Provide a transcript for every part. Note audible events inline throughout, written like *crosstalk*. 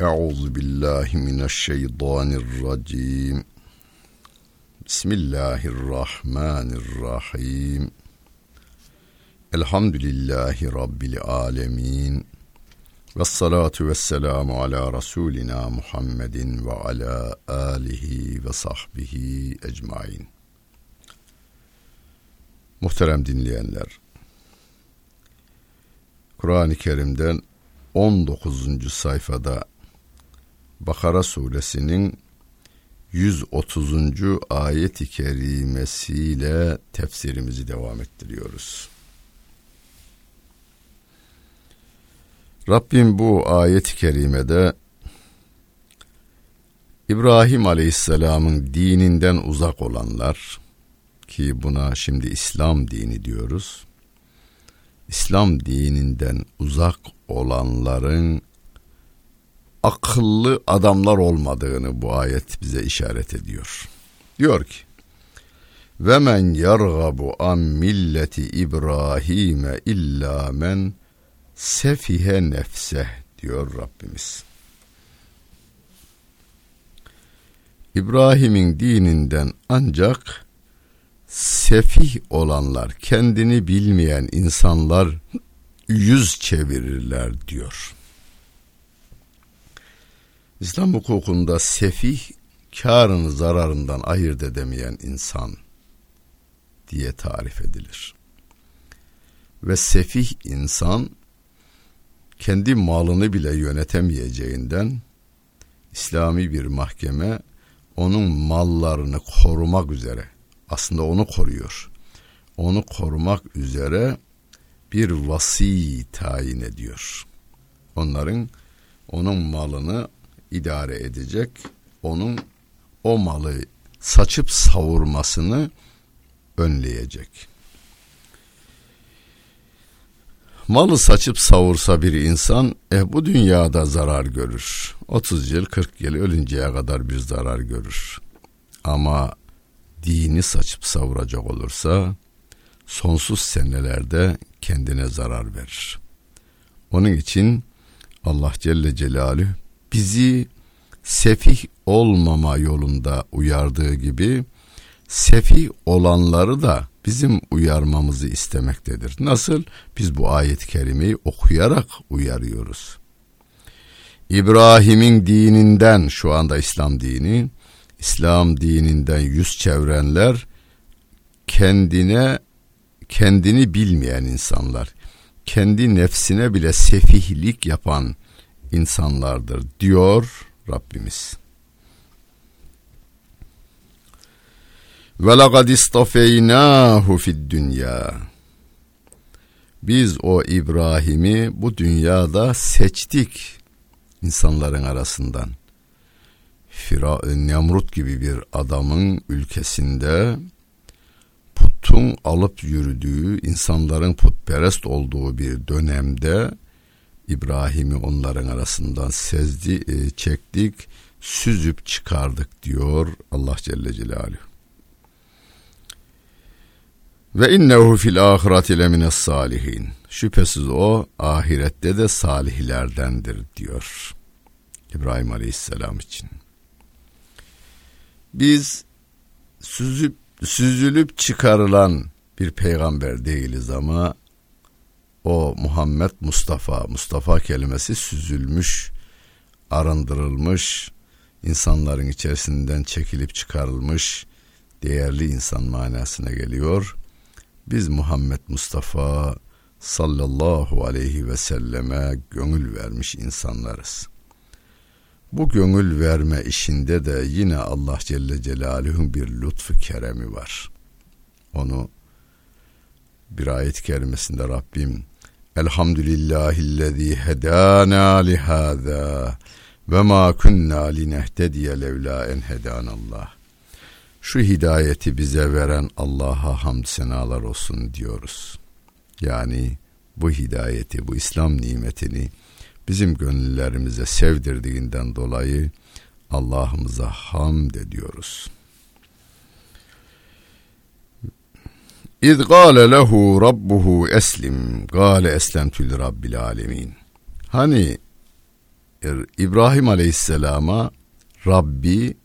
Euzu billahi mineşşeytanirracim. Bismillahirrahmanirrahim. Elhamdülillahi Rabbil alemin. Ve salatu ve selamu ala Resulina Muhammedin ve ala alihi ve sahbihi ecmain. Muhterem dinleyenler, Kur'an-ı Kerim'den 19. sayfada Bakara suresinin 130. ayet-i kerimesiyle tefsirimizi devam ettiriyoruz. Rabbim bu ayet-i kerimede İbrahim Aleyhisselam'ın dininden uzak olanlar ki buna şimdi İslam dini diyoruz. İslam dininden uzak olanların akıllı adamlar olmadığını bu ayet bize işaret ediyor. Diyor ki ve men yergabu an milleti İbrahim'e illa men sefihe nefseh diyor Rabbimiz. İbrahim'in dininden ancak sefih olanlar, kendini bilmeyen insanlar yüz çevirirler diyor. İslam hukukunda sefih karını zararından ayırt edemeyen insan diye tarif edilir. Ve sefih insan kendi malını bile yönetemeyeceğinden İslami bir mahkeme onun mallarını korumak üzere aslında onu koruyor. Onu korumak üzere bir vasi tayin ediyor. Onların onun malını idare edecek, onun o malı saçıp savurmasını önleyecek. Malı saçıp savursa bir insan e, bu dünyada zarar görür. 30 yıl 40 yıl ölünceye kadar bir zarar görür. Ama dini saçıp savuracak olursa sonsuz senelerde kendine zarar verir. Onun için Allah Celle Celaluhu bizi sefih olmama yolunda uyardığı gibi sefih olanları da bizim uyarmamızı istemektedir. Nasıl? Biz bu ayet-i kerimeyi okuyarak uyarıyoruz. İbrahim'in dininden şu anda İslam dini, İslam dininden yüz çevrenler kendine kendini bilmeyen insanlar, kendi nefsine bile sefihlik yapan insanlardır diyor Rabbimiz. Ve laqad istafeynahu fid dünya. Biz o İbrahim'i bu dünyada seçtik insanların arasından. Fira Nemrut gibi bir adamın ülkesinde putun alıp yürüdüğü, insanların putperest olduğu bir dönemde İbrahim'i onların arasından sezdi, e, çektik, süzüp çıkardık diyor Allah Celle Celaluhu. Ve innehu fil ahireti lemines salihin. Şüphesiz o ahirette de salihlerdendir diyor İbrahim Aleyhisselam için. Biz süzüp süzülüp çıkarılan bir peygamber değiliz ama o Muhammed Mustafa, Mustafa kelimesi süzülmüş, arındırılmış, insanların içerisinden çekilip çıkarılmış değerli insan manasına geliyor. Biz Muhammed Mustafa sallallahu aleyhi ve selleme gönül vermiş insanlarız. Bu gönül verme işinde de yine Allah Celle Celaluhu'nun bir lütfu keremi var. Onu bir ayet-i kerimesinde Rabbim Elhamdülillahillezî hedâna lihâzâ ve mâ kunnâ linehtediye levlâ en hedânallah. Şu hidayeti bize veren Allah'a hamd senalar olsun diyoruz. Yani bu hidayeti, bu İslam nimetini bizim gönüllerimize sevdirdiğinden dolayı Allah'ımıza hamd ediyoruz. İz gâle lehu rabbuhu eslim gâle eslemtü li rabbil alemin. Hani İbrahim Aleyhisselam'a Rabbi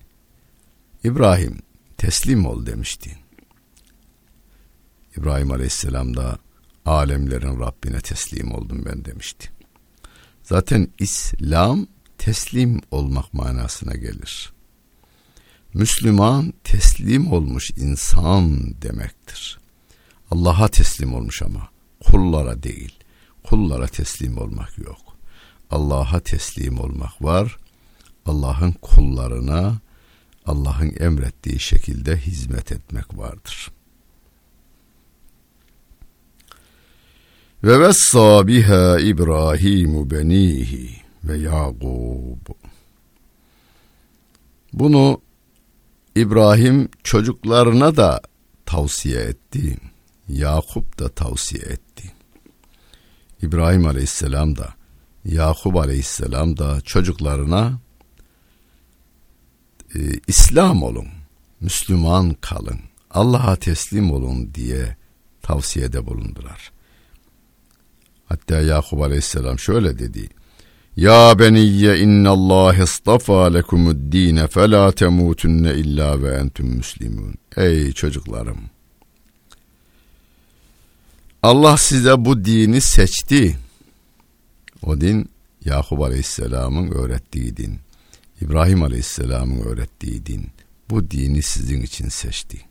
İbrahim teslim ol demişti. İbrahim Aleyhisselam da alemlerin Rabbine teslim oldum ben demişti. Zaten İslam teslim olmak manasına gelir. Müslüman teslim olmuş insan demektir. Allah'a teslim olmuş ama kullara değil. Kullara teslim olmak yok. Allah'a teslim olmak var. Allah'ın kullarına Allah'ın emrettiği şekilde hizmet etmek vardır. Ve vessa biha İbrahim benihi ve Yakub. Bunu İbrahim çocuklarına da tavsiye etti. Yakup da tavsiye etti. İbrahim Aleyhisselam da Yakup Aleyhisselam da çocuklarına e, İslam olun, Müslüman kalın, Allah'a teslim olun diye tavsiyede bulundular. Hatta Yakup Aleyhisselam şöyle dedi. Ya beniyye innallâhe istafa lekumuddîne felâ temûtunne illâ ve entüm müslimûn. Ey çocuklarım! Allah size bu dini seçti. O din Yakup Aleyhisselam'ın öğrettiği din. İbrahim Aleyhisselam'ın öğrettiği din. Bu dini sizin için seçti.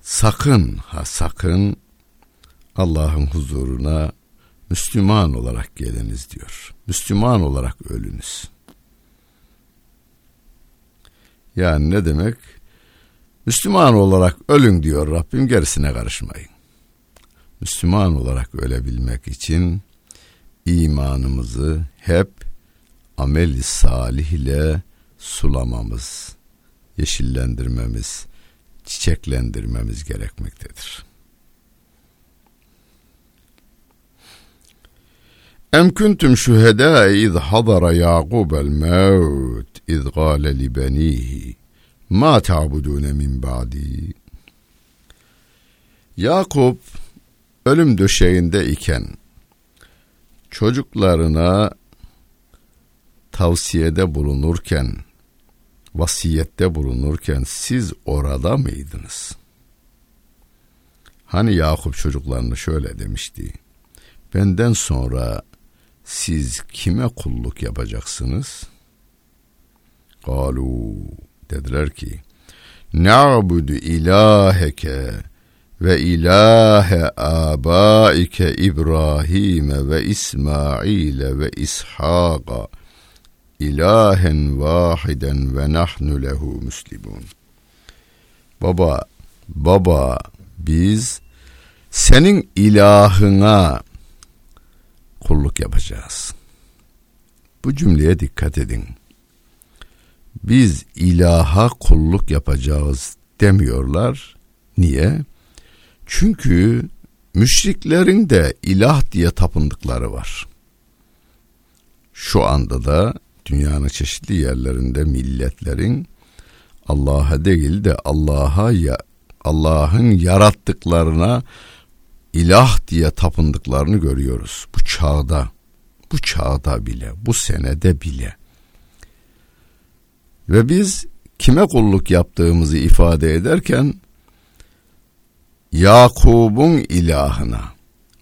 Sakın ha sakın Allah'ın huzuruna Müslüman olarak geliniz diyor. Müslüman olarak ölünüz. Yani ne demek? Müslüman olarak ölün diyor Rabbim gerisine karışmayın. Müslüman olarak ölebilmek için imanımızı hep ameli salih ile sulamamız, yeşillendirmemiz, çiçeklendirmemiz gerekmektedir. Em kuntum şuhedâ iz hadara Yaqub el mevt iz gâle li benihi ma ta'budûne min ba'di. Yakup ölüm döşeğinde iken çocuklarına tavsiyede bulunurken vasiyette bulunurken siz orada mıydınız? Hani Yakup çocuklarını şöyle demişti. Benden sonra siz kime kulluk yapacaksınız? Galu dediler ki Na'budu ilaheke ve ilahe abaike İbrahim ve İsmail ve İshaka ilahen vahiden ve nahnu lehu muslimun. Baba, baba biz senin ilahına kulluk yapacağız. Bu cümleye dikkat edin. Biz ilaha kulluk yapacağız demiyorlar. Niye? Çünkü müşriklerin de ilah diye tapındıkları var. Şu anda da dünyanın çeşitli yerlerinde milletlerin Allah'a değil de Allah'a ya Allah'ın yarattıklarına ilah diye tapındıklarını görüyoruz bu çağda. Bu çağda bile, bu senede bile. Ve biz kime kulluk yaptığımızı ifade ederken Yakub'un ilahına,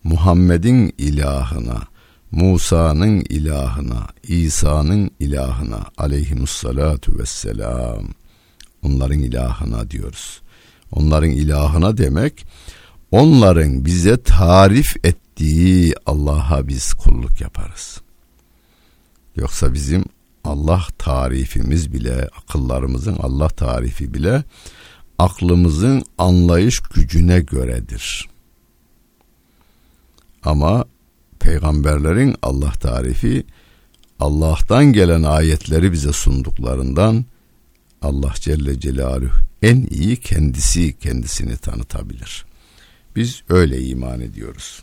Muhammed'in ilahına, Musa'nın ilahına, İsa'nın ilahına aleyhimussalatu vesselam onların ilahına diyoruz. Onların ilahına demek onların bize tarif ettiği Allah'a biz kulluk yaparız. Yoksa bizim Allah tarifimiz bile, akıllarımızın Allah tarifi bile aklımızın anlayış gücüne göredir. Ama peygamberlerin Allah tarifi Allah'tan gelen ayetleri bize sunduklarından Allah Celle Celaluhu en iyi kendisi kendisini tanıtabilir. Biz öyle iman ediyoruz.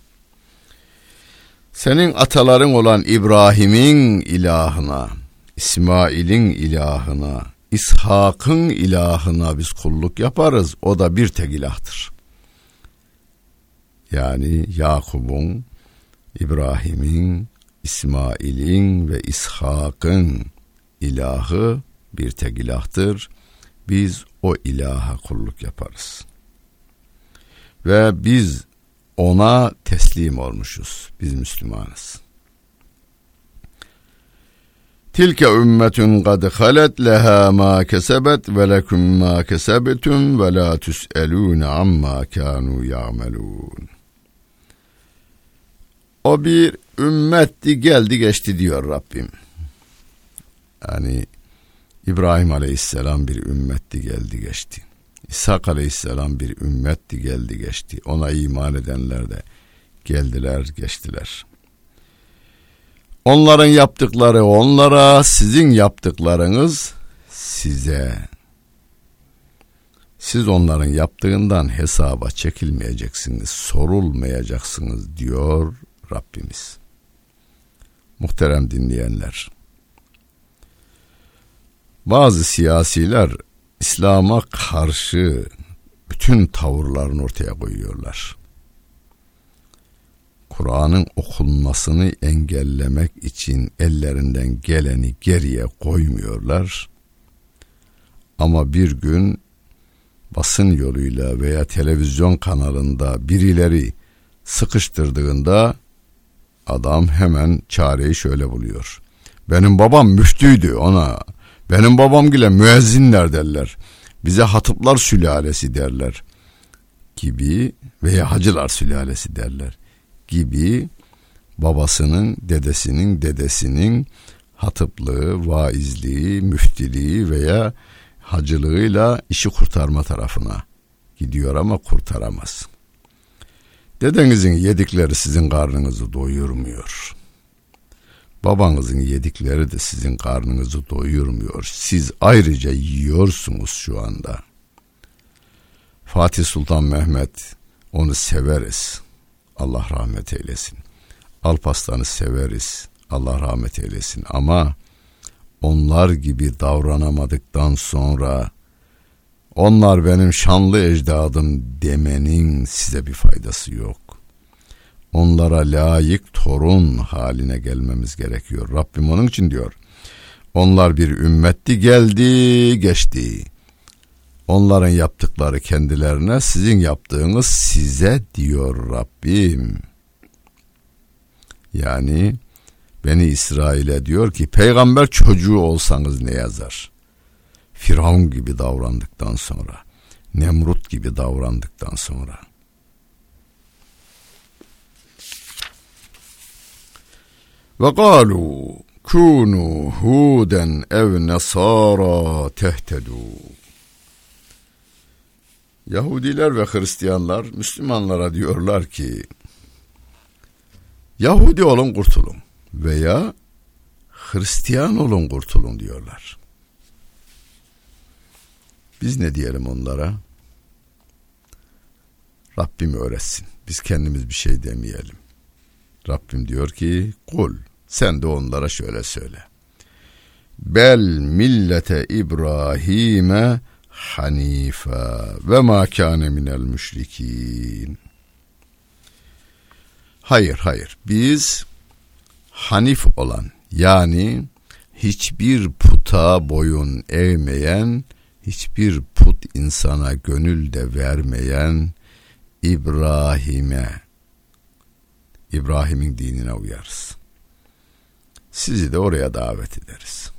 Senin ataların olan İbrahim'in ilahına, İsmail'in ilahına, İshak'ın ilahına biz kulluk yaparız. O da bir tek ilahtır. Yani Yakub'un, İbrahim'in, İsmail'in ve İshak'ın ilahı bir tek ilahtır. Biz o ilaha kulluk yaparız. Ve biz ona teslim olmuşuz. Biz Müslümanız. Tilke ümmetun kad halet leha ma kesebet ve lekum ma kesebtum ve la tus'elun amma kanu ya'melun. O bir ümmetti geldi geçti diyor Rabbim. Yani İbrahim Aleyhisselam bir ümmetti geldi geçti. İshak Aleyhisselam bir ümmetti geldi geçti. Ona iman edenler de geldiler geçtiler. Onların yaptıkları onlara, sizin yaptıklarınız size. Siz onların yaptığından hesaba çekilmeyeceksiniz, sorulmayacaksınız diyor Rabbimiz. Muhterem dinleyenler. Bazı siyasiler İslam'a karşı bütün tavırlarını ortaya koyuyorlar. Kur'an'ın okunmasını engellemek için ellerinden geleni geriye koymuyorlar. Ama bir gün basın yoluyla veya televizyon kanalında birileri sıkıştırdığında adam hemen çareyi şöyle buluyor. Benim babam müftüydü ona. Benim babam bile müezzinler derler. Bize hatıplar sülalesi derler gibi veya hacılar sülalesi derler gibi babasının, dedesinin, dedesinin hatıplığı, vaizliği, müftiliği veya hacılığıyla işi kurtarma tarafına gidiyor ama kurtaramaz. Dedenizin yedikleri sizin karnınızı doyurmuyor. Babanızın yedikleri de sizin karnınızı doyurmuyor. Siz ayrıca yiyorsunuz şu anda. Fatih Sultan Mehmet onu severiz. Allah rahmet eylesin. Alpaslan'ı severiz. Allah rahmet eylesin. Ama onlar gibi davranamadıktan sonra onlar benim şanlı ecdadım demenin size bir faydası yok. Onlara layık torun haline gelmemiz gerekiyor. Rabbim onun için diyor. Onlar bir ümmetti geldi geçti. Onların yaptıkları kendilerine sizin yaptığınız size diyor Rabbim. Yani Beni İsrail'e diyor ki peygamber çocuğu olsanız ne yazar? Firavun gibi davrandıktan sonra, Nemrut gibi davrandıktan sonra. Ve galu kunu huden ev nasara tehtedu. Yahudiler ve Hristiyanlar Müslümanlara diyorlar ki Yahudi olun kurtulun veya Hristiyan olun kurtulun diyorlar. Biz ne diyelim onlara? Rabbim öğretsin. Biz kendimiz bir şey demeyelim. Rabbim diyor ki kul sen de onlara şöyle söyle. Bel millete İbrahim'e hanife ve ma kâne minel müşrikin. Hayır hayır biz hanif olan yani hiçbir puta boyun eğmeyen, hiçbir put insana gönül de vermeyen İbrahim'e, İbrahim'in dinine uyarız. Sizi de oraya davet ederiz.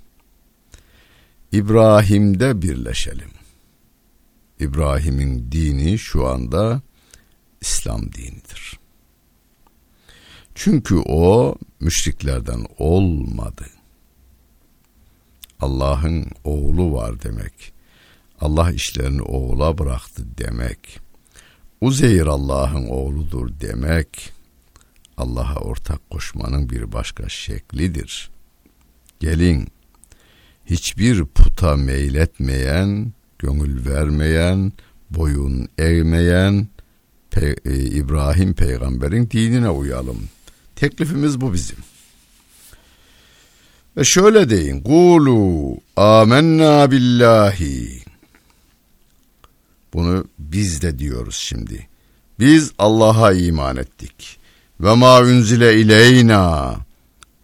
İbrahim'de birleşelim. İbrahim'in dini şu anda İslam dinidir. Çünkü o müşriklerden olmadı. Allah'ın oğlu var demek. Allah işlerini oğula bıraktı demek. Uzeyr Allah'ın oğludur demek. Allah'a ortak koşmanın bir başka şeklidir. Gelin hiçbir puta meyletmeyen, gönül vermeyen, boyun eğmeyen Pe e, İbrahim peygamberin dinine uyalım. Teklifimiz bu bizim. Ve şöyle deyin. Kulu amennâ billahi. Bunu biz de diyoruz şimdi. Biz Allah'a iman ettik. Ve ma unzile ileyna.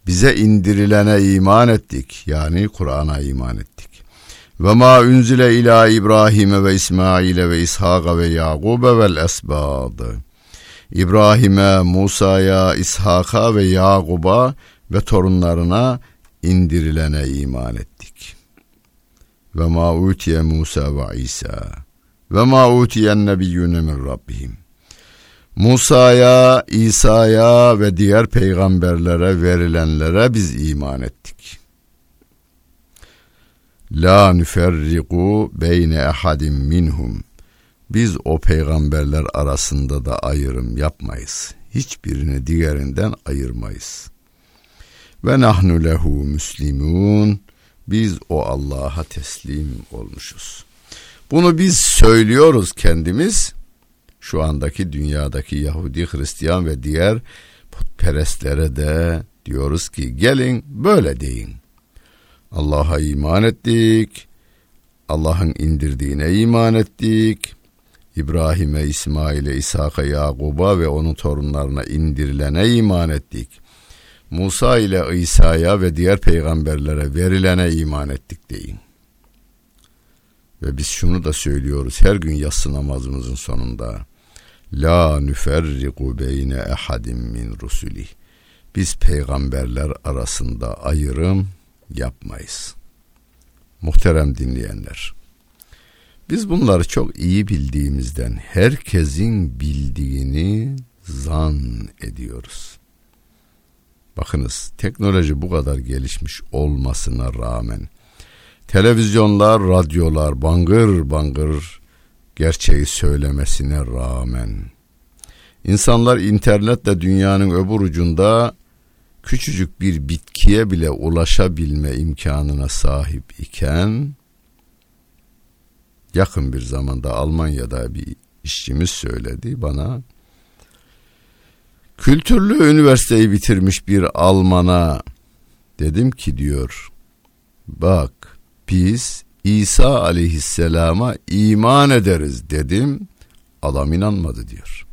bize indirilene iman ettik. Yani Kur'an'a iman ettik. Ve ma unzile ila İbrahim ve İsmail ve İshak ve Yakub vel esbadı. İbrahim'e, Musa'ya, İshak'a ve Yakub'a ve torunlarına indirilene iman ettik. Ve ma utiye Musa ve İsa ve ma utiyen nebiyyune min Rabbihim. Musa'ya, İsa'ya ve diğer peygamberlere verilenlere biz iman ettik. La nüferriku beyne ehadim minhum. Biz o peygamberler arasında da ayrım yapmayız. Hiçbirini diğerinden ayırmayız. Ve nahnu lehu müslimun. Biz o Allah'a teslim olmuşuz. Bunu biz söylüyoruz kendimiz şu andaki dünyadaki Yahudi, Hristiyan ve diğer putperestlere de diyoruz ki gelin böyle deyin. Allah'a iman ettik. Allah'ın indirdiğine iman ettik. İbrahim'e, İsmail'e, İshak'a, Yakub'a ve onun torunlarına indirilene iman ettik. Musa ile İsa'ya ve diğer peygamberlere verilene iman ettik deyin. Ve biz şunu da söylüyoruz her gün yatsı namazımızın sonunda. La nüferriku beyne ehadim min rusuli. Biz peygamberler arasında ayrım yapmayız. Muhterem dinleyenler. Biz bunları çok iyi bildiğimizden herkesin bildiğini zan ediyoruz. Bakınız teknoloji bu kadar gelişmiş olmasına rağmen televizyonlar, radyolar bangır bangır gerçeği söylemesine rağmen insanlar internetle dünyanın öbür ucunda küçücük bir bitkiye bile ulaşabilme imkanına sahip iken yakın bir zamanda Almanya'da bir işçimiz söyledi bana kültürlü üniversiteyi bitirmiş bir Alman'a dedim ki diyor bak biz İsa aleyhisselama iman ederiz dedim. Adam inanmadı diyor.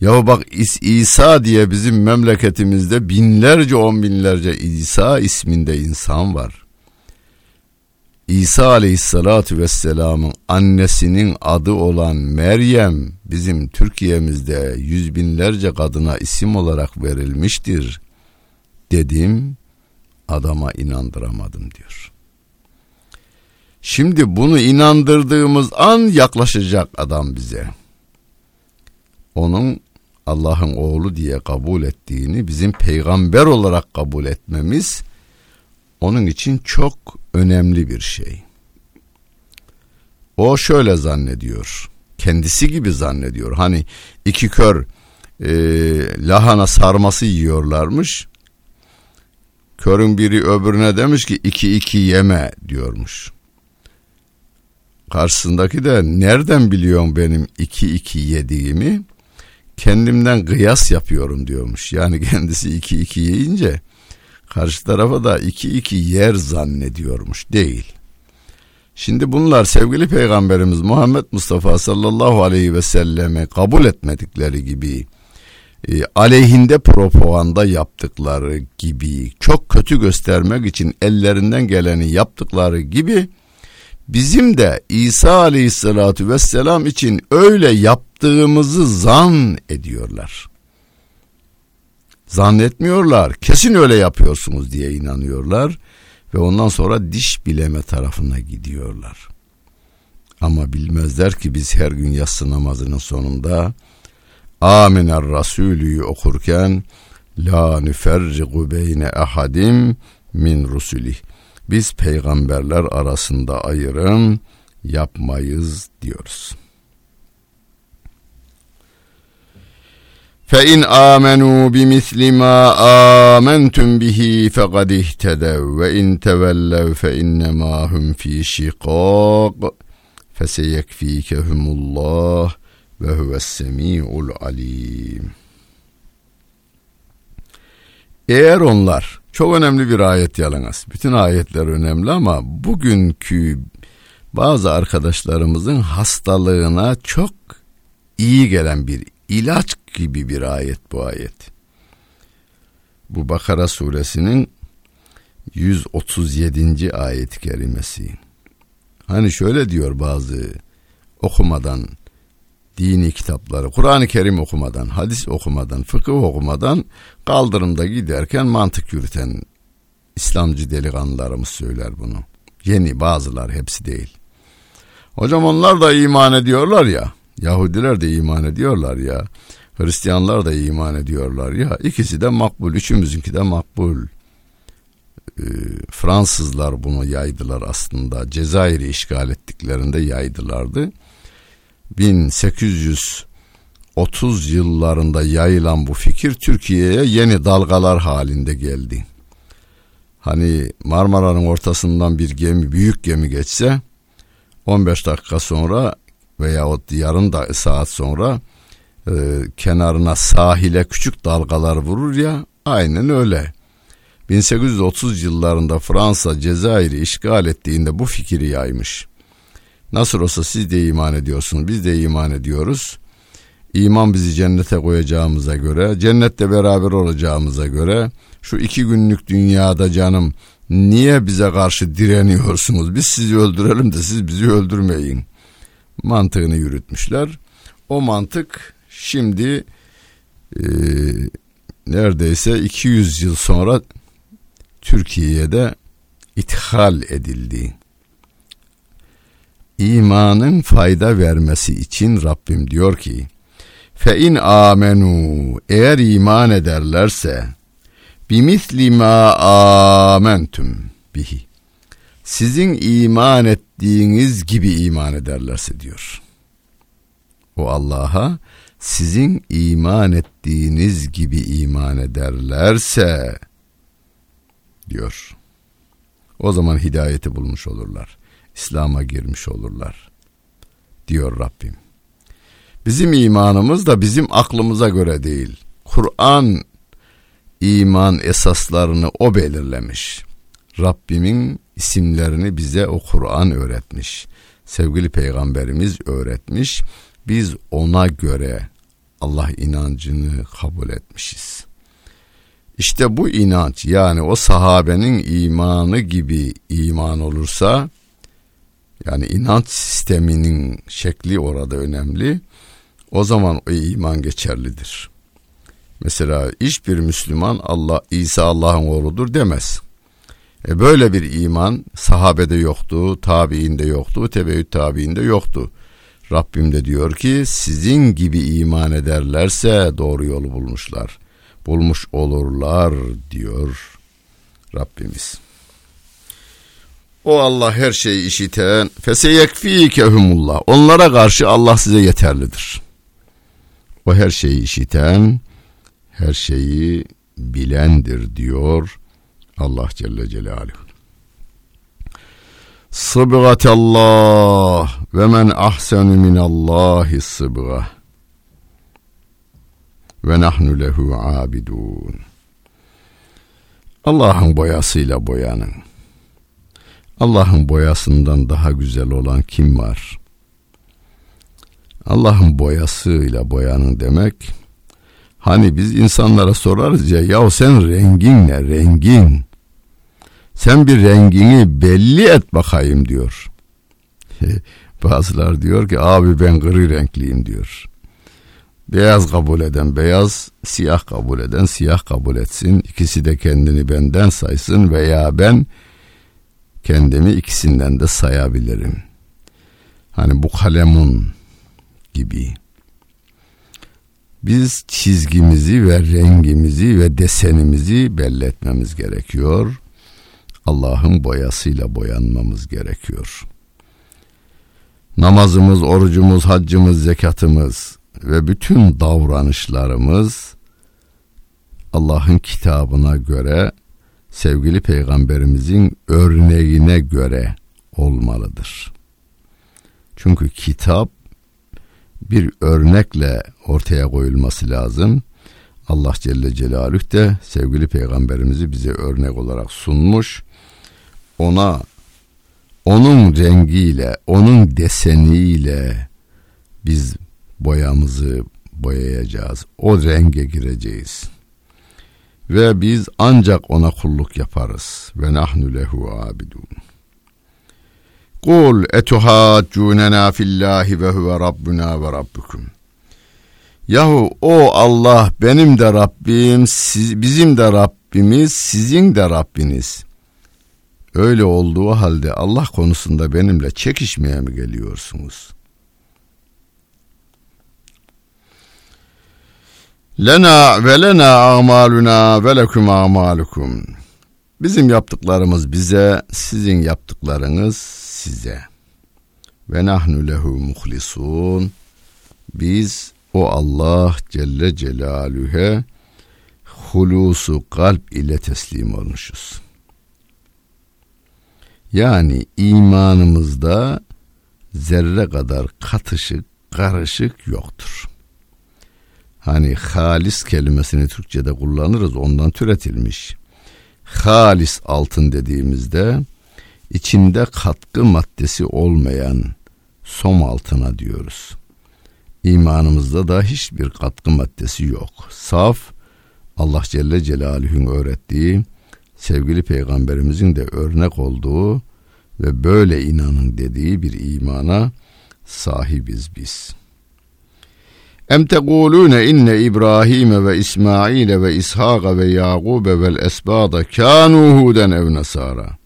Ya bak İsa diye bizim memleketimizde binlerce on binlerce İsa isminde insan var. İsa aleyhissalatu vesselamın annesinin adı olan Meryem bizim Türkiye'mizde yüz binlerce kadına isim olarak verilmiştir dedim adama inandıramadım diyor. Şimdi bunu inandırdığımız an yaklaşacak adam bize. Onun Allah'ın oğlu diye kabul ettiğini bizim peygamber olarak kabul etmemiz onun için çok önemli bir şey. O şöyle zannediyor. Kendisi gibi zannediyor. Hani iki kör e, lahana sarması yiyorlarmış. Körün biri öbürüne demiş ki iki iki yeme diyormuş. Karşısındaki de nereden biliyorsun benim iki iki yediğimi? Kendimden kıyas yapıyorum diyormuş. Yani *laughs* kendisi iki iki yiyince karşı tarafa da iki iki yer zannediyormuş değil. Şimdi bunlar sevgili peygamberimiz Muhammed Mustafa sallallahu aleyhi ve selleme kabul etmedikleri gibi e, aleyhinde propaganda yaptıkları gibi çok kötü göstermek için ellerinden geleni yaptıkları gibi bizim de İsa aleyhissalatu vesselam için öyle yaptığımızı zan ediyorlar. Zannetmiyorlar. Kesin öyle yapıyorsunuz diye inanıyorlar ve ondan sonra diş bileme tarafına gidiyorlar. Ama bilmezler ki biz her gün yatsı namazının sonunda Aminer Rasulü'yü okurken La nüferrigu beyne ahadim min rusulih biz peygamberler arasında ayrım yapmayız diyoruz. فَاِنْ آمَنُوا بِمِثْلِ مَا آمَنْتُمْ بِهِ فَقَدْ اِهْتَدَوْا وَاِنْ تَوَلَّوْا فَاِنَّمَا هُمْ ف۪ي شِقَاقٍ فَسَيَكْف۪يكَهُمُ اللّٰهِ وَهُوَ السَّمِيعُ الْعَلِيمُ eğer onlar çok önemli bir ayet yalnız. Bütün ayetler önemli ama bugünkü bazı arkadaşlarımızın hastalığına çok iyi gelen bir ilaç gibi bir ayet bu ayet. bu Bakara suresinin 137. ayet-i kerimesi. Hani şöyle diyor bazı okumadan dini kitapları, Kur'an-ı Kerim okumadan, hadis okumadan, fıkıh okumadan kaldırımda giderken mantık yürüten İslamcı delikanlılarımız söyler bunu. Yeni bazılar hepsi değil. Hocam onlar da iman ediyorlar ya. Yahudiler de iman ediyorlar ya. Hristiyanlar da iman ediyorlar ya. İkisi de makbul. Üçümüzünki de makbul. Ee, Fransızlar bunu yaydılar aslında. Cezayir'i işgal ettiklerinde yaydılardı. 1830 yıllarında yayılan bu fikir Türkiye'ye yeni dalgalar halinde geldi. Hani Marmara'nın ortasından bir gemi, büyük gemi geçse 15 dakika sonra veya o yarım da saat sonra e, kenarına sahile küçük dalgalar vurur ya aynen öyle. 1830 yıllarında Fransa Cezayir'i işgal ettiğinde bu fikri yaymış. Nasıl olsa siz de iman ediyorsunuz, biz de iman ediyoruz. İman bizi cennete koyacağımıza göre, cennette beraber olacağımıza göre şu iki günlük dünyada canım niye bize karşı direniyorsunuz? Biz sizi öldürelim de siz bizi öldürmeyin. Mantığını yürütmüşler. O mantık şimdi e, neredeyse 200 yıl sonra Türkiye'de ithal edildi. İmanın fayda vermesi için Rabbim diyor ki fe in amenu eğer iman ederlerse bimisli ma amentum bihi sizin iman ettiğiniz gibi iman ederlerse diyor. O Allah'a sizin iman ettiğiniz gibi iman ederlerse diyor. O zaman hidayeti bulmuş olurlar. İslam'a girmiş olurlar. Diyor Rabbim. Bizim imanımız da bizim aklımıza göre değil. Kur'an iman esaslarını o belirlemiş. Rabbimin isimlerini bize o Kur'an öğretmiş. Sevgili peygamberimiz öğretmiş. Biz ona göre Allah inancını kabul etmişiz. İşte bu inanç yani o sahabenin imanı gibi iman olursa yani inanç sisteminin şekli orada önemli. O zaman o iman geçerlidir. Mesela hiçbir Müslüman Allah İsa Allah'ın oğludur demez. E böyle bir iman sahabede yoktu, tabiinde yoktu, tebeyyüt tabiinde yoktu. Rabbim de diyor ki sizin gibi iman ederlerse doğru yolu bulmuşlar. Bulmuş olurlar diyor Rabbimiz. O Allah her şeyi işiten feseyekfikehumullah. Onlara karşı Allah size yeterlidir. O her şeyi işiten, her şeyi bilendir diyor Allah Celle Celaluhu. Allah ve men ahsenu minallahi sıbgah ve nahnu lehu abidun. Allah'ın boyasıyla boyanın. Allah'ın boyasından daha güzel olan kim var? Allah'ın boyasıyla boyanın demek hani biz insanlara sorarız ya ya sen rengin ne rengin sen bir rengini belli et bakayım diyor. *laughs* Bazılar diyor ki abi ben gri renkliyim diyor. Beyaz kabul eden beyaz, siyah kabul eden siyah kabul etsin. İkisi de kendini benden saysın veya ben kendimi ikisinden de sayabilirim. Hani bu kalemun gibi. Biz çizgimizi ve rengimizi ve desenimizi belli etmemiz gerekiyor. Allah'ın boyasıyla boyanmamız gerekiyor. Namazımız, orucumuz, haccımız, zekatımız ve bütün davranışlarımız Allah'ın kitabına göre sevgili peygamberimizin örneğine göre olmalıdır. Çünkü kitap bir örnekle ortaya koyulması lazım. Allah Celle Celaluhu de sevgili peygamberimizi bize örnek olarak sunmuş. Ona onun rengiyle, onun deseniyle biz boyamızı boyayacağız. O renge gireceğiz. Ve biz ancak ona kulluk yaparız ve nahnu lehu abidun. Kul etuhaccunena fillahi ve huve rabbuna ve rabbukum. Yahu o Allah benim de Rabbim, siz, bizim de Rabbimiz, sizin de Rabbiniz. Öyle olduğu halde Allah konusunda benimle çekişmeye mi geliyorsunuz? Lena ve lena amaluna ve lekum amalukum. Bizim yaptıklarımız bize, sizin yaptıklarınız size. Ve nahnu lehu muhlisun. Biz o Allah Celle Celaluhu'ya hulusu kalp ile teslim olmuşuz. Yani imanımızda zerre kadar katışık, karışık yoktur. Hani halis kelimesini Türkçe'de kullanırız ondan türetilmiş. Halis altın dediğimizde içinde katkı maddesi olmayan som altına diyoruz. İmanımızda da hiçbir katkı maddesi yok. Saf Allah Celle Celaluhu'nun öğrettiği sevgili peygamberimizin de örnek olduğu ve böyle inanın dediği bir imana sahibiz biz. Em tekulune inne İbrahim ve İsmail ve İshak ve Yakub vel esbada kanu huden ev nasara.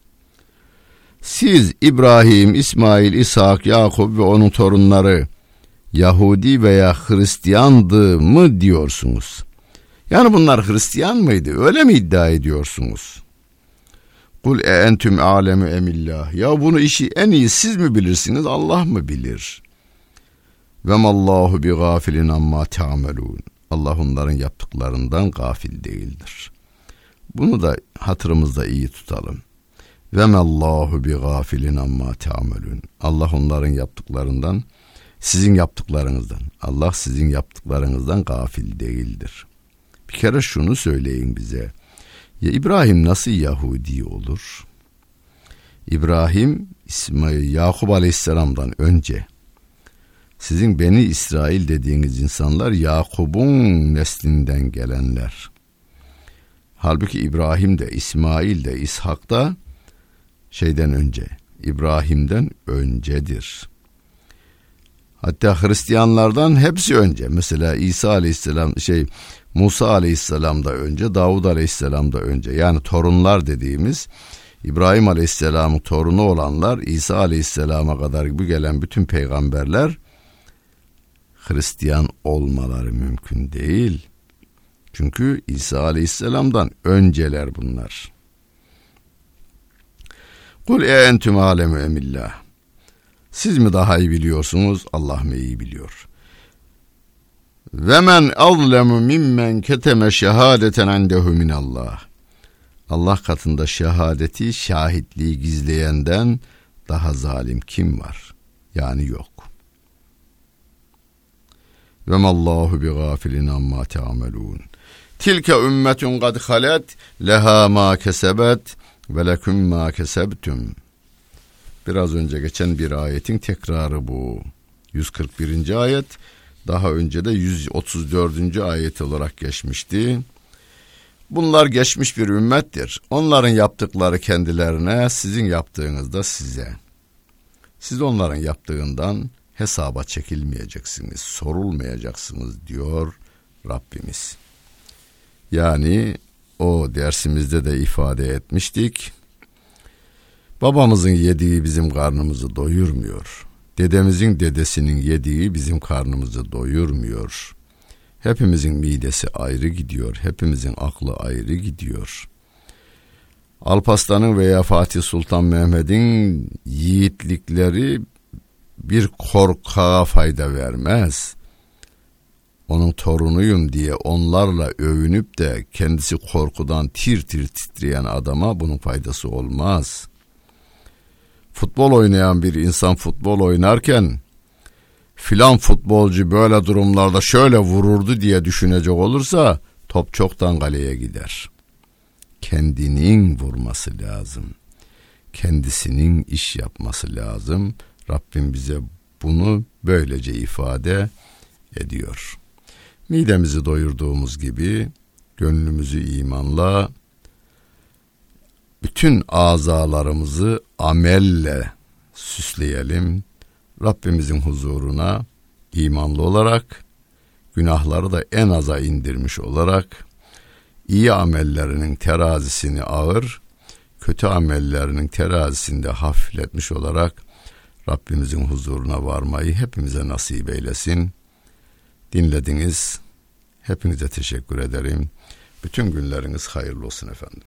Siz İbrahim, İsmail, İshak, Yakub ve onun torunları Yahudi veya Hristiyandı mı diyorsunuz? Yani bunlar Hristiyan mıydı? Öyle mi iddia ediyorsunuz? Kul e entüm alemu emillah. Ya bunu işi en iyi siz mi bilirsiniz Allah mı bilir? Ve mallahu bi gafilin amma ta'melun. Allah onların yaptıklarından gafil değildir. Bunu da hatırımızda iyi tutalım. Ve mallahu bi gafilin amma ta'melun. Allah onların yaptıklarından sizin yaptıklarınızdan. Allah sizin yaptıklarınızdan gafil değildir. Bir kere şunu söyleyin bize. Ya İbrahim nasıl Yahudi olur? İbrahim İsmail Yakup Aleyhisselam'dan önce sizin Beni İsrail dediğiniz insanlar Yakup'un neslinden gelenler. Halbuki İbrahim de İsmail de İshak da şeyden önce İbrahim'den öncedir. Hatta Hristiyanlardan hepsi önce. Mesela İsa Aleyhisselam şey Musa Aleyhisselam da önce, Davud Aleyhisselam da önce. Yani torunlar dediğimiz İbrahim Aleyhisselam'ın torunu olanlar İsa Aleyhisselam'a kadar bu gelen bütün peygamberler Hristiyan olmaları mümkün değil. Çünkü İsa Aleyhisselam'dan önceler bunlar. Kul e entüm alemu emillah. Siz mi daha iyi biliyorsunuz, Allah mı iyi biliyor? Ve men azlemu mimmen keteme şehadeten endehu minallah. Allah katında şehadeti, şahitliği gizleyenden daha zalim kim var? Yani yok. Ve mallahu bi gafilin amma ta'melun. Tilke ümmetun kad halet leha ma kesebet ve leküm ma kesebtum. Biraz önce geçen bir ayetin tekrarı bu. 141. ayet daha önce de 134. ayet olarak geçmişti. Bunlar geçmiş bir ümmettir. Onların yaptıkları kendilerine, sizin yaptığınız da size. Siz onların yaptığından hesaba çekilmeyeceksiniz, sorulmayacaksınız diyor Rabbimiz. Yani o dersimizde de ifade etmiştik. Babamızın yediği bizim karnımızı doyurmuyor. Dedemizin dedesinin yediği bizim karnımızı doyurmuyor. Hepimizin midesi ayrı gidiyor. Hepimizin aklı ayrı gidiyor. Alpaslan'ın veya Fatih Sultan Mehmet'in yiğitlikleri bir korkağa fayda vermez. Onun torunuyum diye onlarla övünüp de kendisi korkudan tir tir titreyen adama bunun faydası olmaz.'' futbol oynayan bir insan futbol oynarken filan futbolcu böyle durumlarda şöyle vururdu diye düşünecek olursa top çoktan kaleye gider. Kendinin vurması lazım. Kendisinin iş yapması lazım. Rabbim bize bunu böylece ifade ediyor. Midemizi doyurduğumuz gibi gönlümüzü imanla, bütün azalarımızı amelle süsleyelim. Rabbimizin huzuruna imanlı olarak, günahları da en aza indirmiş olarak, iyi amellerinin terazisini ağır, kötü amellerinin terazisinde hafifletmiş olarak Rabbimizin huzuruna varmayı hepimize nasip eylesin. Dinlediniz. Hepinize teşekkür ederim. Bütün günleriniz hayırlı olsun efendim.